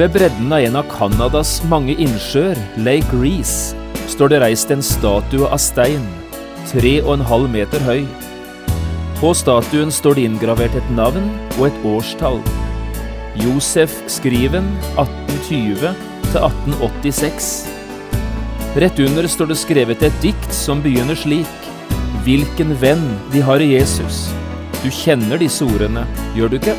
Ved bredden av en av Canadas mange innsjøer, Lake Reece, står det reist en statue av stein, tre og en halv meter høy. På statuen står det inngravert et navn og et årstall. Josef Skriven 1820 til 1886. Rett under står det skrevet et dikt som begynner slik. Hvilken venn de har i Jesus. Du kjenner disse ordene, gjør du ikke?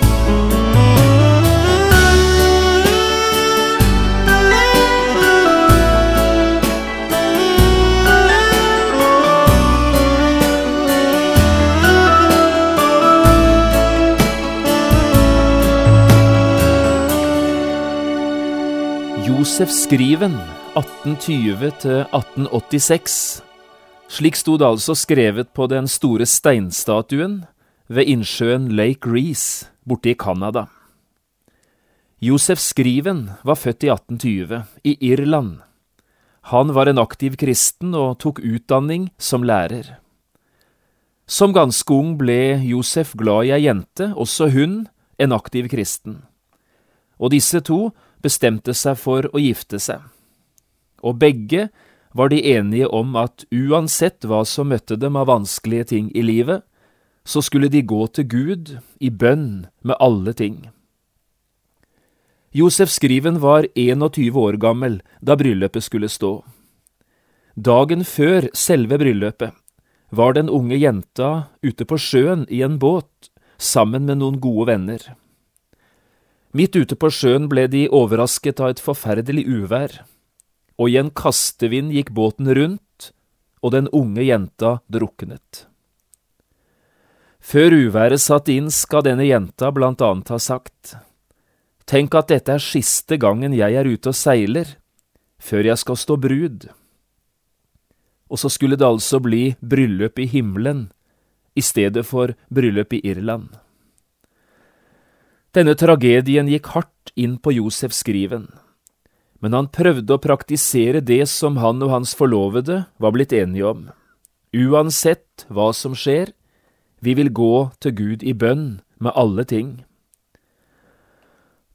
Josef Skriven 1820-1886. Slik sto det altså skrevet på den store steinstatuen ved innsjøen Lake Reece borte i Canada. Josef Skriven var født i 1820, i Irland. Han var en aktiv kristen og tok utdanning som lærer. Som ganske ung ble Josef glad i ei jente, også hun en aktiv kristen. Og disse to bestemte seg for å gifte seg. Og begge var de enige om at uansett hva som møtte dem av vanskelige ting i livet, så skulle de gå til Gud i bønn med alle ting. Josef Skriven var 21 år gammel da bryllupet skulle stå. Dagen før selve bryllupet var den unge jenta ute på sjøen i en båt sammen med noen gode venner. Midt ute på sjøen ble de overrasket av et forferdelig uvær, og i en kastevind gikk båten rundt, og den unge jenta druknet. Før uværet satt inn, skal denne jenta blant annet ha sagt, Tenk at dette er siste gangen jeg er ute og seiler, før jeg skal stå brud. Og så skulle det altså bli bryllup i himmelen i stedet for bryllup i Irland. Denne tragedien gikk hardt inn på Josef Skriven, men han prøvde å praktisere det som han og hans forlovede var blitt enige om. Uansett hva som skjer, vi vil gå til Gud i bønn med alle ting.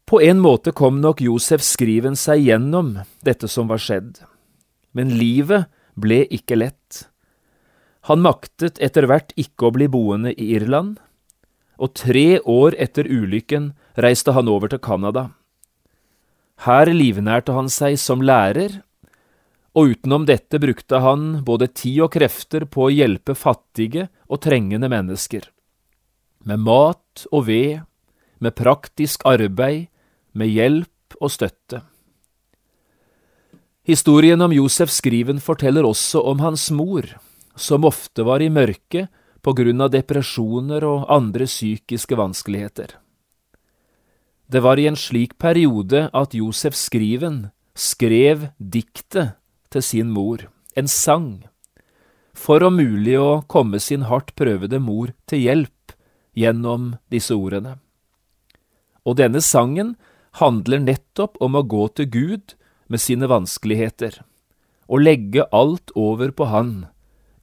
På en måte kom nok Josef Skriven seg gjennom dette som var skjedd, men livet ble ikke lett. Han maktet etter hvert ikke å bli boende i Irland, og tre år etter ulykken reiste han over til Canada. Her livnærte han seg som lærer, og utenom dette brukte han både tid og krefter på å hjelpe fattige og trengende mennesker. Med mat og ved, med praktisk arbeid, med hjelp og støtte. Historien om Josef Skriven forteller også om hans mor, som ofte var i mørket på grunn av depresjoner og andre psykiske vanskeligheter. Det var i en slik periode at Josef Skriven skrev diktet til sin mor, en sang, for om mulig å komme sin hardt prøvede mor til hjelp gjennom disse ordene. Og denne sangen handler nettopp om å gå til Gud med sine vanskeligheter, og legge alt over på Han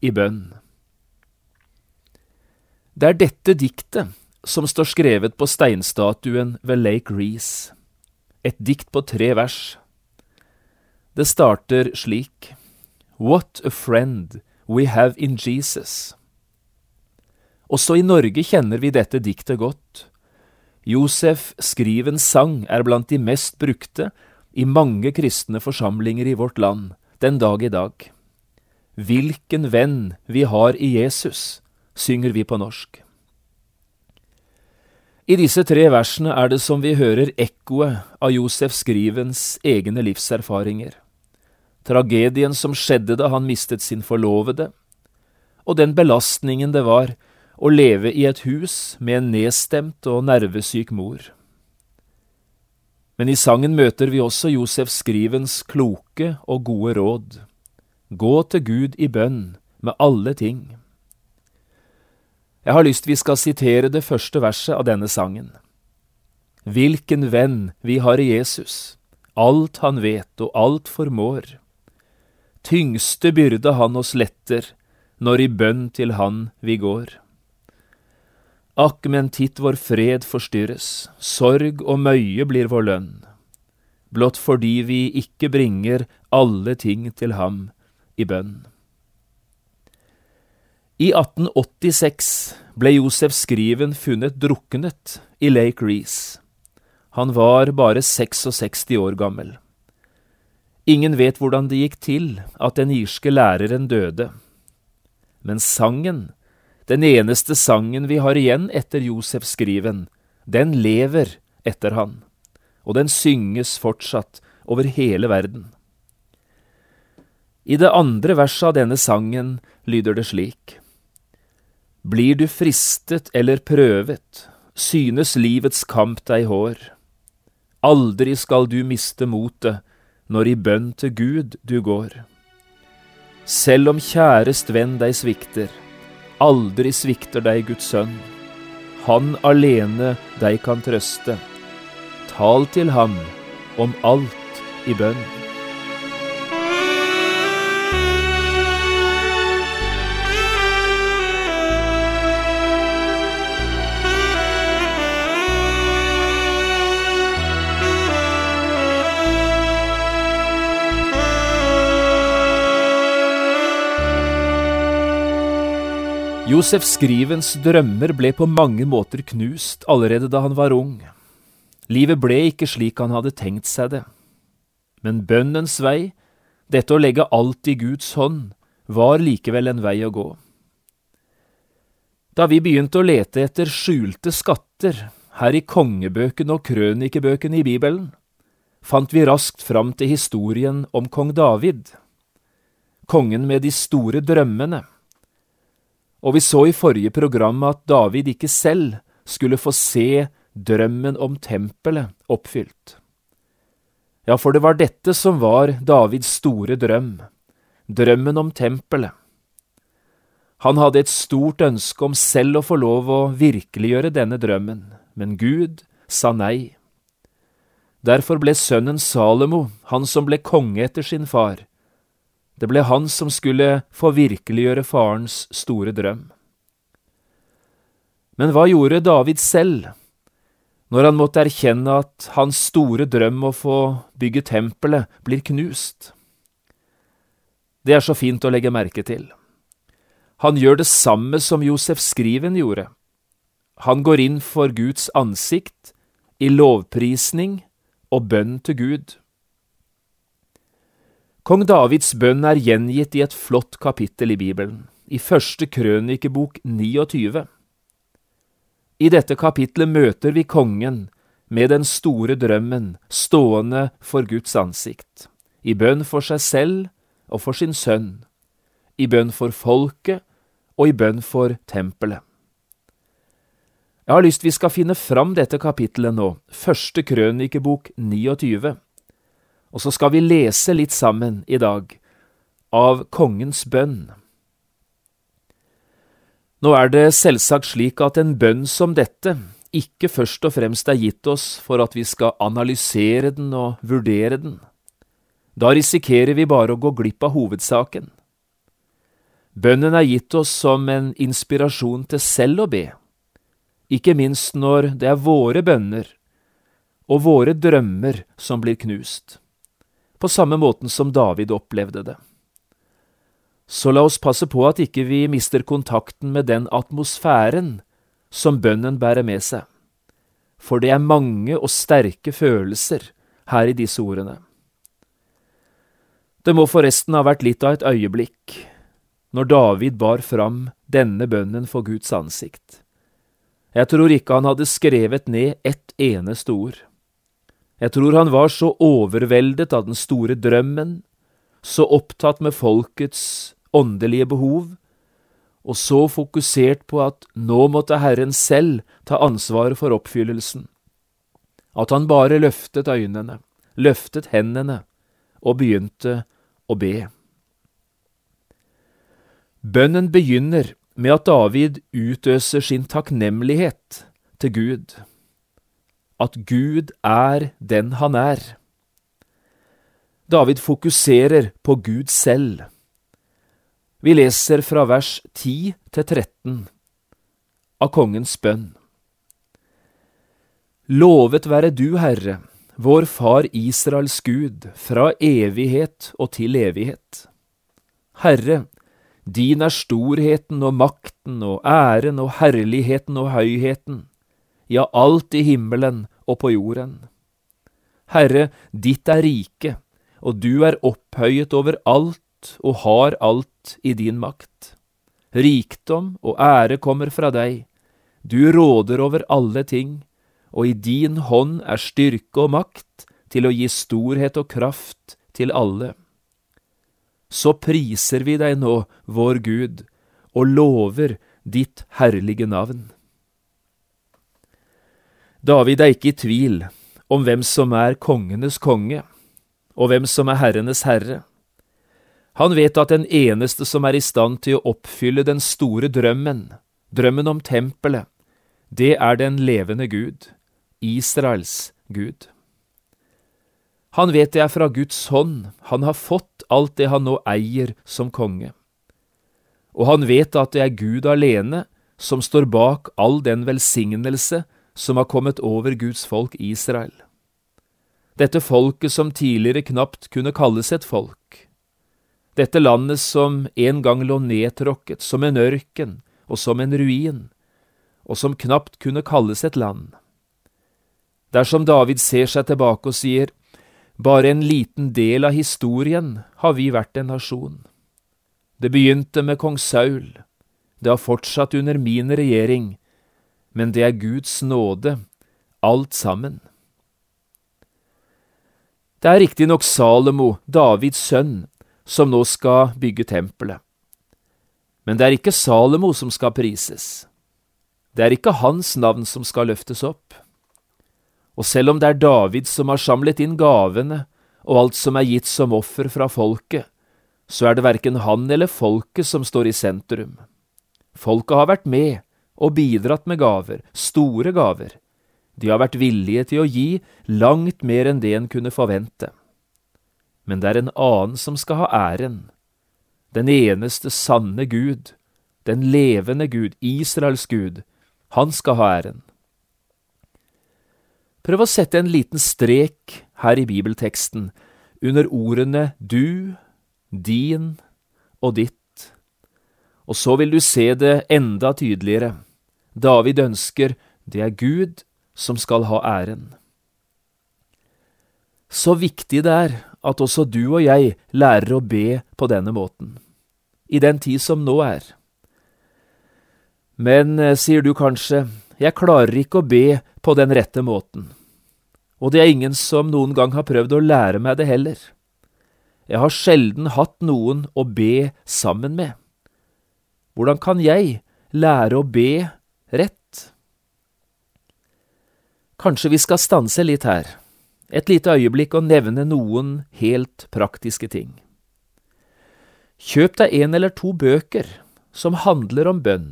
i bønn. Det er dette diktet som står skrevet på steinstatuen ved Lake Reece. et dikt på tre vers. Det starter slik, What a friend we have in Jesus. Også i Norge kjenner vi dette diktet godt. Josef Skrivens sang er blant de mest brukte i mange kristne forsamlinger i vårt land den dag i dag. Hvilken venn vi har i Jesus, synger vi på norsk. I disse tre versene er det som vi hører ekkoet av Josef Skrivens egne livserfaringer, tragedien som skjedde da han mistet sin forlovede, og den belastningen det var å leve i et hus med en nedstemt og nervesyk mor. Men i sangen møter vi også Josef Skrivens kloke og gode råd. Gå til Gud i bønn med alle ting. Jeg har lyst vi skal sitere det første verset av denne sangen. Hvilken venn vi har i Jesus, alt han vet og alt formår. Tyngste byrde han oss letter, når i bønn til han vi går. Akk, men titt vår fred forstyrres, sorg og møye blir vår lønn, blott fordi vi ikke bringer alle ting til ham i bønn. I 1886 ble Josef Skriven funnet druknet i Lake Reece. Han var bare 66 år gammel. Ingen vet hvordan det gikk til at den irske læreren døde. Men sangen den eneste sangen vi har igjen etter Josef-skriven, den lever etter han, og den synges fortsatt over hele verden. I det andre verset av denne sangen lyder det slik. Blir du fristet eller prøvet, synes livets kamp deg hår. Aldri skal du miste motet når i bønn til Gud du går. Selv om kjærest venn deg svikter, Aldri svikter deg Guds sønn. Han alene deg kan trøste. Tal til ham om alt i bønn. Josef Skrivens drømmer ble på mange måter knust allerede da han var ung. Livet ble ikke slik han hadde tenkt seg det. Men bønnens vei, dette å legge alt i Guds hånd, var likevel en vei å gå. Da vi begynte å lete etter skjulte skatter her i kongebøkene og krønikebøkene i Bibelen, fant vi raskt fram til historien om kong David, kongen med de store drømmene og vi så i forrige program at David ikke selv skulle få se drømmen om tempelet oppfylt. Ja, for det var dette som var Davids store drøm, drømmen om tempelet. Han hadde et stort ønske om selv å få lov å virkeliggjøre denne drømmen, men Gud sa nei. Derfor ble sønnen Salomo, han som ble konge etter sin far, det ble han som skulle få virkeliggjøre farens store drøm. Men hva gjorde David selv når han måtte erkjenne at hans store drøm å få bygge tempelet blir knust? Det er så fint å legge merke til. Han gjør det samme som Josef Skriven gjorde. Han går inn for Guds ansikt i lovprisning og bønn til Gud. Kong Davids bønn er gjengitt i et flott kapittel i Bibelen, i første krønikebok 29. I dette kapitlet møter vi kongen med den store drømmen stående for Guds ansikt, i bønn for seg selv og for sin sønn, i bønn for folket og i bønn for tempelet. Jeg har lyst vi skal finne fram dette kapittelet nå, første krønikebok 29 og så skal vi lese litt sammen i dag av Kongens bønn. Nå er det selvsagt slik at en bønn som dette ikke først og fremst er gitt oss for at vi skal analysere den og vurdere den. Da risikerer vi bare å gå glipp av hovedsaken. Bønnen er gitt oss som en inspirasjon til selv å be, ikke minst når det er våre bønner og våre drømmer som blir knust på samme måten som David opplevde det. Så la oss passe på at ikke vi mister kontakten med den atmosfæren som bønnen bærer med seg, for det er mange og sterke følelser her i disse ordene. Det må forresten ha vært litt av et øyeblikk når David bar fram denne bønnen for Guds ansikt. Jeg tror ikke han hadde skrevet ned ett eneste ord. Jeg tror han var så overveldet av den store drømmen, så opptatt med folkets åndelige behov, og så fokusert på at nå måtte Herren selv ta ansvaret for oppfyllelsen, at han bare løftet øynene, løftet hendene og begynte å be. Bønnen begynner med at David utøser sin takknemlighet til Gud, at Gud er den han er. David fokuserer på Gud selv. Vi leser fra vers 10 til 13 av kongens bønn. Lovet være du, Herre, vår Far Israels Gud, fra evighet og til evighet. Herre, din er storheten og makten og æren og herligheten og høyheten, ja, alt i himmelen og på jorden. Herre, ditt er riket, og du er opphøyet over alt og har alt i din makt. Rikdom og ære kommer fra deg, du råder over alle ting, og i din hånd er styrke og makt til å gi storhet og kraft til alle. Så priser vi deg nå, vår Gud, og lover ditt herlige navn. David er ikke i tvil om hvem som er kongenes konge, og hvem som er herrenes herre. Han vet at den eneste som er i stand til å oppfylle den store drømmen, drømmen om tempelet, det er den levende Gud, Israels Gud. Han vet det er fra Guds hånd han har fått alt det han nå eier som konge. Og han vet at det er Gud alene som står bak all den velsignelse som har kommet over Guds folk Israel. Dette folket som tidligere knapt kunne kalles et folk. Dette landet som en gang lå nedtråkket som en ørken og som en ruin, og som knapt kunne kalles et land. Dersom David ser seg tilbake og sier, bare en liten del av historien har vi vært en nasjon. Det begynte med kong Saul, det har fortsatt under min regjering, men det er Guds nåde, alt sammen. Det er riktignok Salomo, Davids sønn, som nå skal bygge tempelet. Men det er ikke Salomo som skal prises. Det er ikke hans navn som skal løftes opp. Og selv om det er David som har samlet inn gavene og alt som er gitt som offer fra folket, så er det verken han eller folket som står i sentrum. Folket har vært med og bidratt med gaver, store gaver. De har vært villige til å gi langt mer enn det en kunne forvente. Men det er en annen som skal ha æren. Den eneste sanne Gud, den levende Gud, Israels Gud, han skal ha æren. Prøv å sette en liten strek her i bibelteksten under ordene du, din og ditt, og så vil du se det enda tydeligere. David ønsker det er Gud som skal ha æren. Så viktig det er at også du og jeg lærer å be på denne måten, i den tid som nå er. Men, eh, sier du kanskje, jeg klarer ikke å be på den rette måten. Og det er ingen som noen gang har prøvd å lære meg det heller. Jeg har sjelden hatt noen å be sammen med. Hvordan kan jeg lære å be rett? Kanskje vi skal stanse litt her, et lite øyeblikk og nevne noen helt praktiske ting. Kjøp deg en eller to bøker som handler om bønn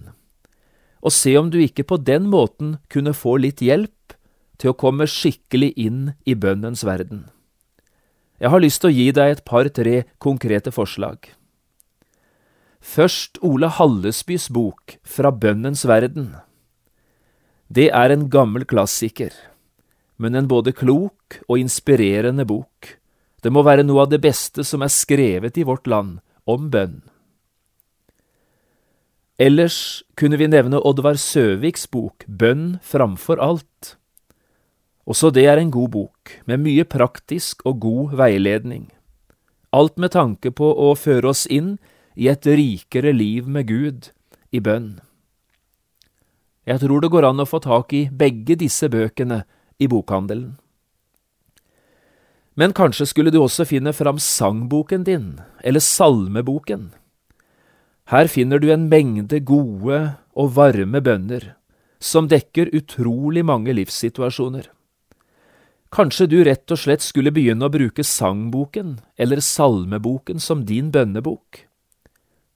og se om du ikke på den måten kunne få litt hjelp til å komme skikkelig inn i bønnens verden. Jeg har lyst til å gi deg et par–tre konkrete forslag. Først Ole Hallesbys bok Fra bønnens verden. Det er en gammel klassiker, men en både klok og inspirerende bok. Det må være noe av det beste som er skrevet i vårt land om bønn. Ellers kunne vi nevne Oddvar Søviks bok Bønn framfor alt. Også det er en god bok, med mye praktisk og god veiledning. Alt med tanke på å føre oss inn i et rikere liv med Gud i bønn. Jeg tror det går an å få tak i begge disse bøkene i bokhandelen. Men kanskje skulle du også finne fram sangboken din, eller salmeboken. Her finner du en mengde gode og varme bønner, som dekker utrolig mange livssituasjoner. Kanskje du rett og slett skulle begynne å bruke sangboken eller salmeboken som din bønnebok,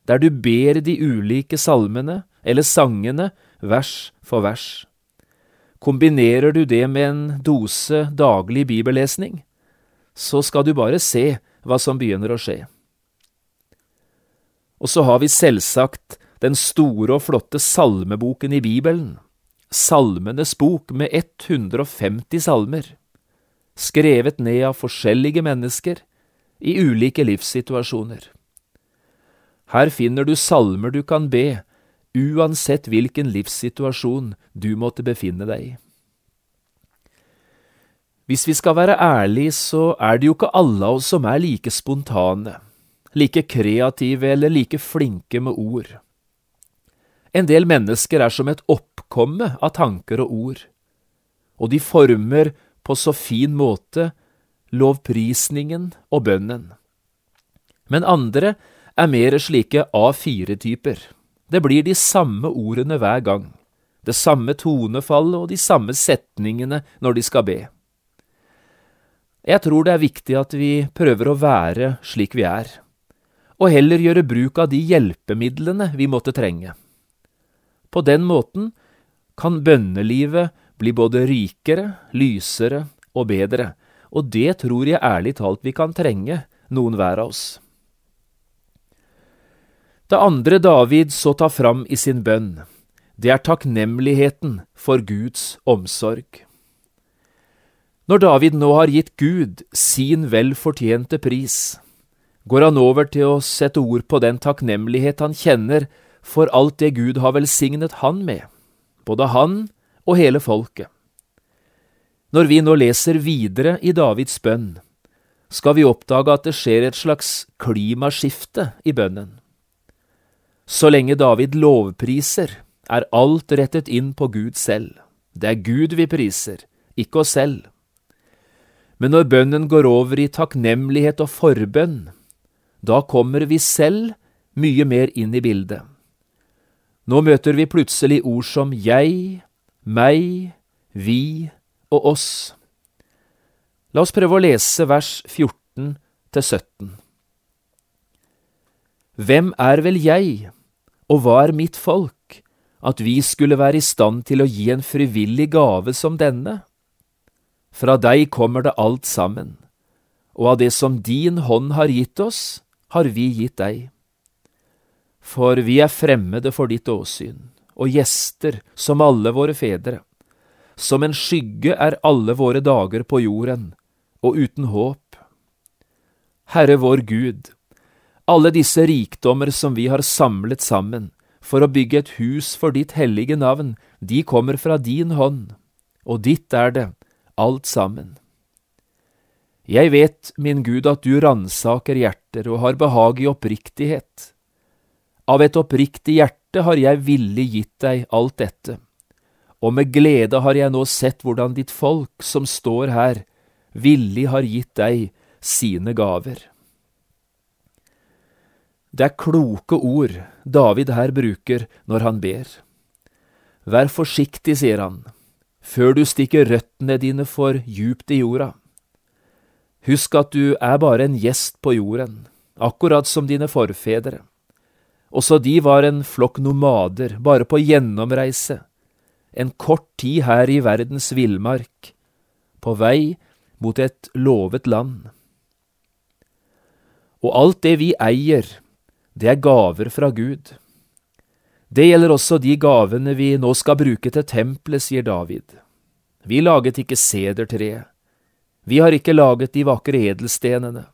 der du ber de ulike salmene eller sangene vers for vers. Kombinerer du det med en dose daglig bibellesning, så skal du bare se hva som begynner å skje. Og så har vi selvsagt den store og flotte salmeboken i Bibelen, Salmenes bok med 150 salmer skrevet ned av forskjellige mennesker i ulike livssituasjoner. Her finner du salmer du kan be, uansett hvilken livssituasjon du måtte befinne deg i. Hvis vi skal være ærlige, så er det jo ikke alle av oss som er like spontane, like kreative eller like flinke med ord. En del mennesker er som et oppkomme av tanker og ord, og de former på så fin måte lovprisningen og bønnen. Men andre er mer slike A4-typer. Det blir de samme ordene hver gang, det samme tonefallet og de samme setningene når de skal be. Jeg tror det er viktig at vi prøver å være slik vi er, og heller gjøre bruk av de hjelpemidlene vi måtte trenge. På den måten kan bønnelivet bli både rikere, lysere og bedre, og det tror jeg ærlig talt vi kan trenge, noen hver av oss. Det andre David så tar fram i sin bønn, det er takknemligheten for Guds omsorg. Når David nå har gitt Gud sin vel fortjente pris, går han over til å sette ord på den takknemlighet han kjenner for alt det Gud har velsignet han med, både han og hele folket. Når vi nå leser videre i Davids bønn, skal vi oppdage at det skjer et slags klimaskifte i bønnen. Så lenge David lovpriser, er alt rettet inn på Gud selv. Det er Gud vi priser, ikke oss selv. Men når bønnen går over i takknemlighet og forbønn, da kommer vi selv mye mer inn i bildet. Nå møter vi plutselig ord som jeg, meg, vi og oss. La oss prøve å lese vers 14 til 17. Hvem er vel jeg, og hva er mitt folk, at vi skulle være i stand til å gi en frivillig gave som denne? Fra deg kommer det alt sammen, og av det som din hånd har gitt oss, har vi gitt deg. For vi er fremmede for ditt åsyn og gjester som alle våre fedre. Som en skygge er alle våre dager på jorden, og uten håp. Herre vår Gud, alle disse rikdommer som vi har samlet sammen for å bygge et hus for ditt hellige navn, de kommer fra din hånd, og ditt er det, alt sammen. Jeg vet, min Gud, at du ransaker hjerter og har behag i oppriktighet. Av et oppriktig hjerte har jeg villig gitt deg alt dette, og med glede har jeg nå sett hvordan ditt folk som står her, villig har gitt deg sine gaver. Det er kloke ord David her bruker når han ber. Vær forsiktig, sier han, før du stikker røttene dine for djupt i jorda. Husk at du er bare en gjest på jorden, akkurat som dine forfedre. Også de var en flokk nomader, bare på gjennomreise, en kort tid her i verdens villmark, på vei mot et lovet land. Og alt det vi eier, det er gaver fra Gud. Det gjelder også de gavene vi nå skal bruke til tempelet, sier David. Vi laget ikke sedertreet. Vi har ikke laget de vakre edelstenene.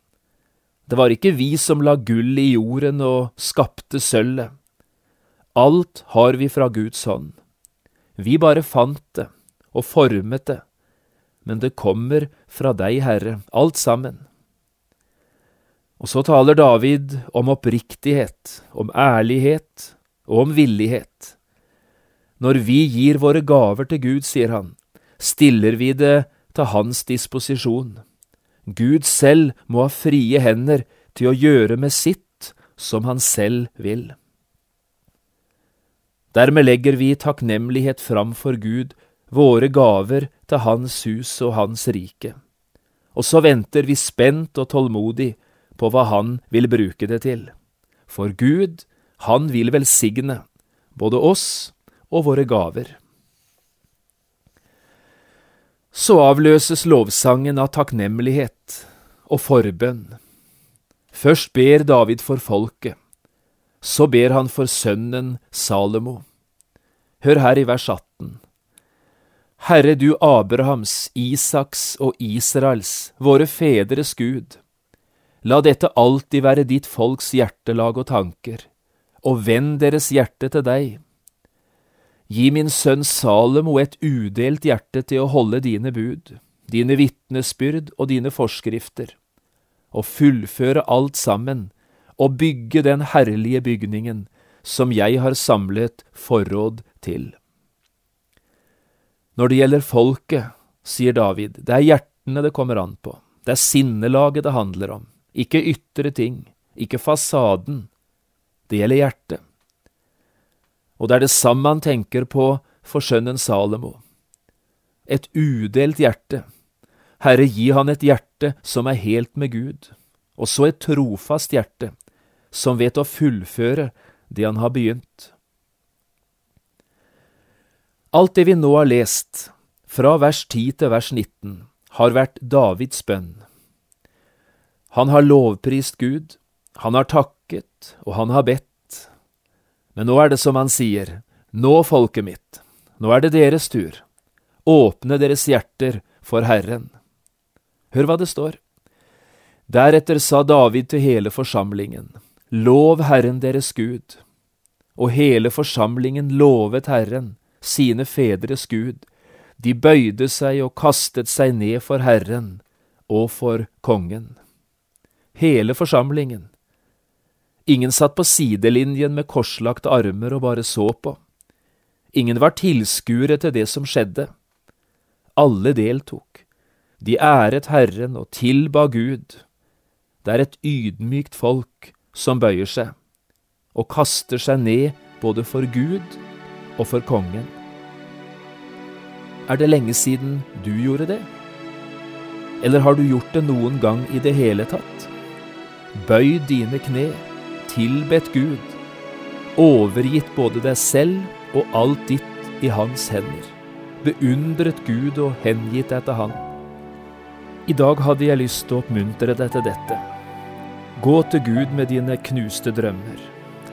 Det var ikke vi som la gull i jorden og skapte sølvet. Alt har vi fra Guds hånd. Vi bare fant det og formet det, men det kommer fra deg, Herre, alt sammen. Og så taler David om oppriktighet, om ærlighet og om villighet. Når vi gir våre gaver til Gud, sier han, stiller vi det til hans disposisjon. Gud selv må ha frie hender til å gjøre med sitt som han selv vil. Dermed legger vi takknemlighet fram for Gud våre gaver til Hans hus og Hans rike. Og så venter vi spent og tålmodig på hva Han vil bruke det til. For Gud, Han vil velsigne både oss og våre gaver. Så avløses lovsangen av takknemlighet og forbønn. Først ber David for folket, så ber han for sønnen Salomo. Hør her i vers 18. Herre du Abrahams, Isaks og Israels, våre fedres Gud, la dette alltid være ditt folks hjertelag og tanker, og vend deres hjerte til deg Gi min sønn Salomo et udelt hjerte til å holde dine bud, dine vitnesbyrd og dine forskrifter, og fullføre alt sammen, og bygge den herlige bygningen som jeg har samlet forråd til. Når det gjelder folket, sier David, det er hjertene det kommer an på, det er sinnelaget det handler om, ikke ytre ting, ikke fasaden, det gjelder hjertet og det er det samme han tenker på for sønnen Salomo. Et udelt hjerte. Herre, gi han et hjerte som er helt med Gud, og så et trofast hjerte, som vet å fullføre det han har begynt. Alt det vi nå har lest, fra vers 10 til vers 19, har vært Davids bønn. Han har lovprist Gud, han har takket, og han har bedt. Men nå er det som han sier, nå, folket mitt, nå er det deres tur, åpne deres hjerter for Herren. Hør hva det står. Deretter sa David til hele forsamlingen, Lov Herren deres Gud. Og hele forsamlingen lovet Herren, sine fedres Gud. De bøyde seg og kastet seg ned for Herren og for kongen. Hele forsamlingen. Ingen satt på sidelinjen med korslagte armer og bare så på. Ingen var tilskuere til det som skjedde. Alle deltok. De æret Herren og tilba Gud. Det er et ydmykt folk som bøyer seg, og kaster seg ned både for Gud og for kongen. Er det lenge siden du gjorde det? Eller har du gjort det noen gang i det hele tatt? Bøy dine kne tilbedt Gud, overgitt både deg selv og alt ditt i Hans hender, beundret Gud og hengitt deg til Han. I dag hadde jeg lyst til å oppmuntre deg til dette. Gå til Gud med dine knuste drømmer.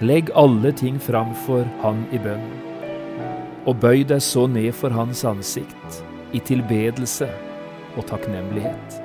Legg alle ting fram for Han i bønn. Og bøy deg så ned for Hans ansikt, i tilbedelse og takknemlighet.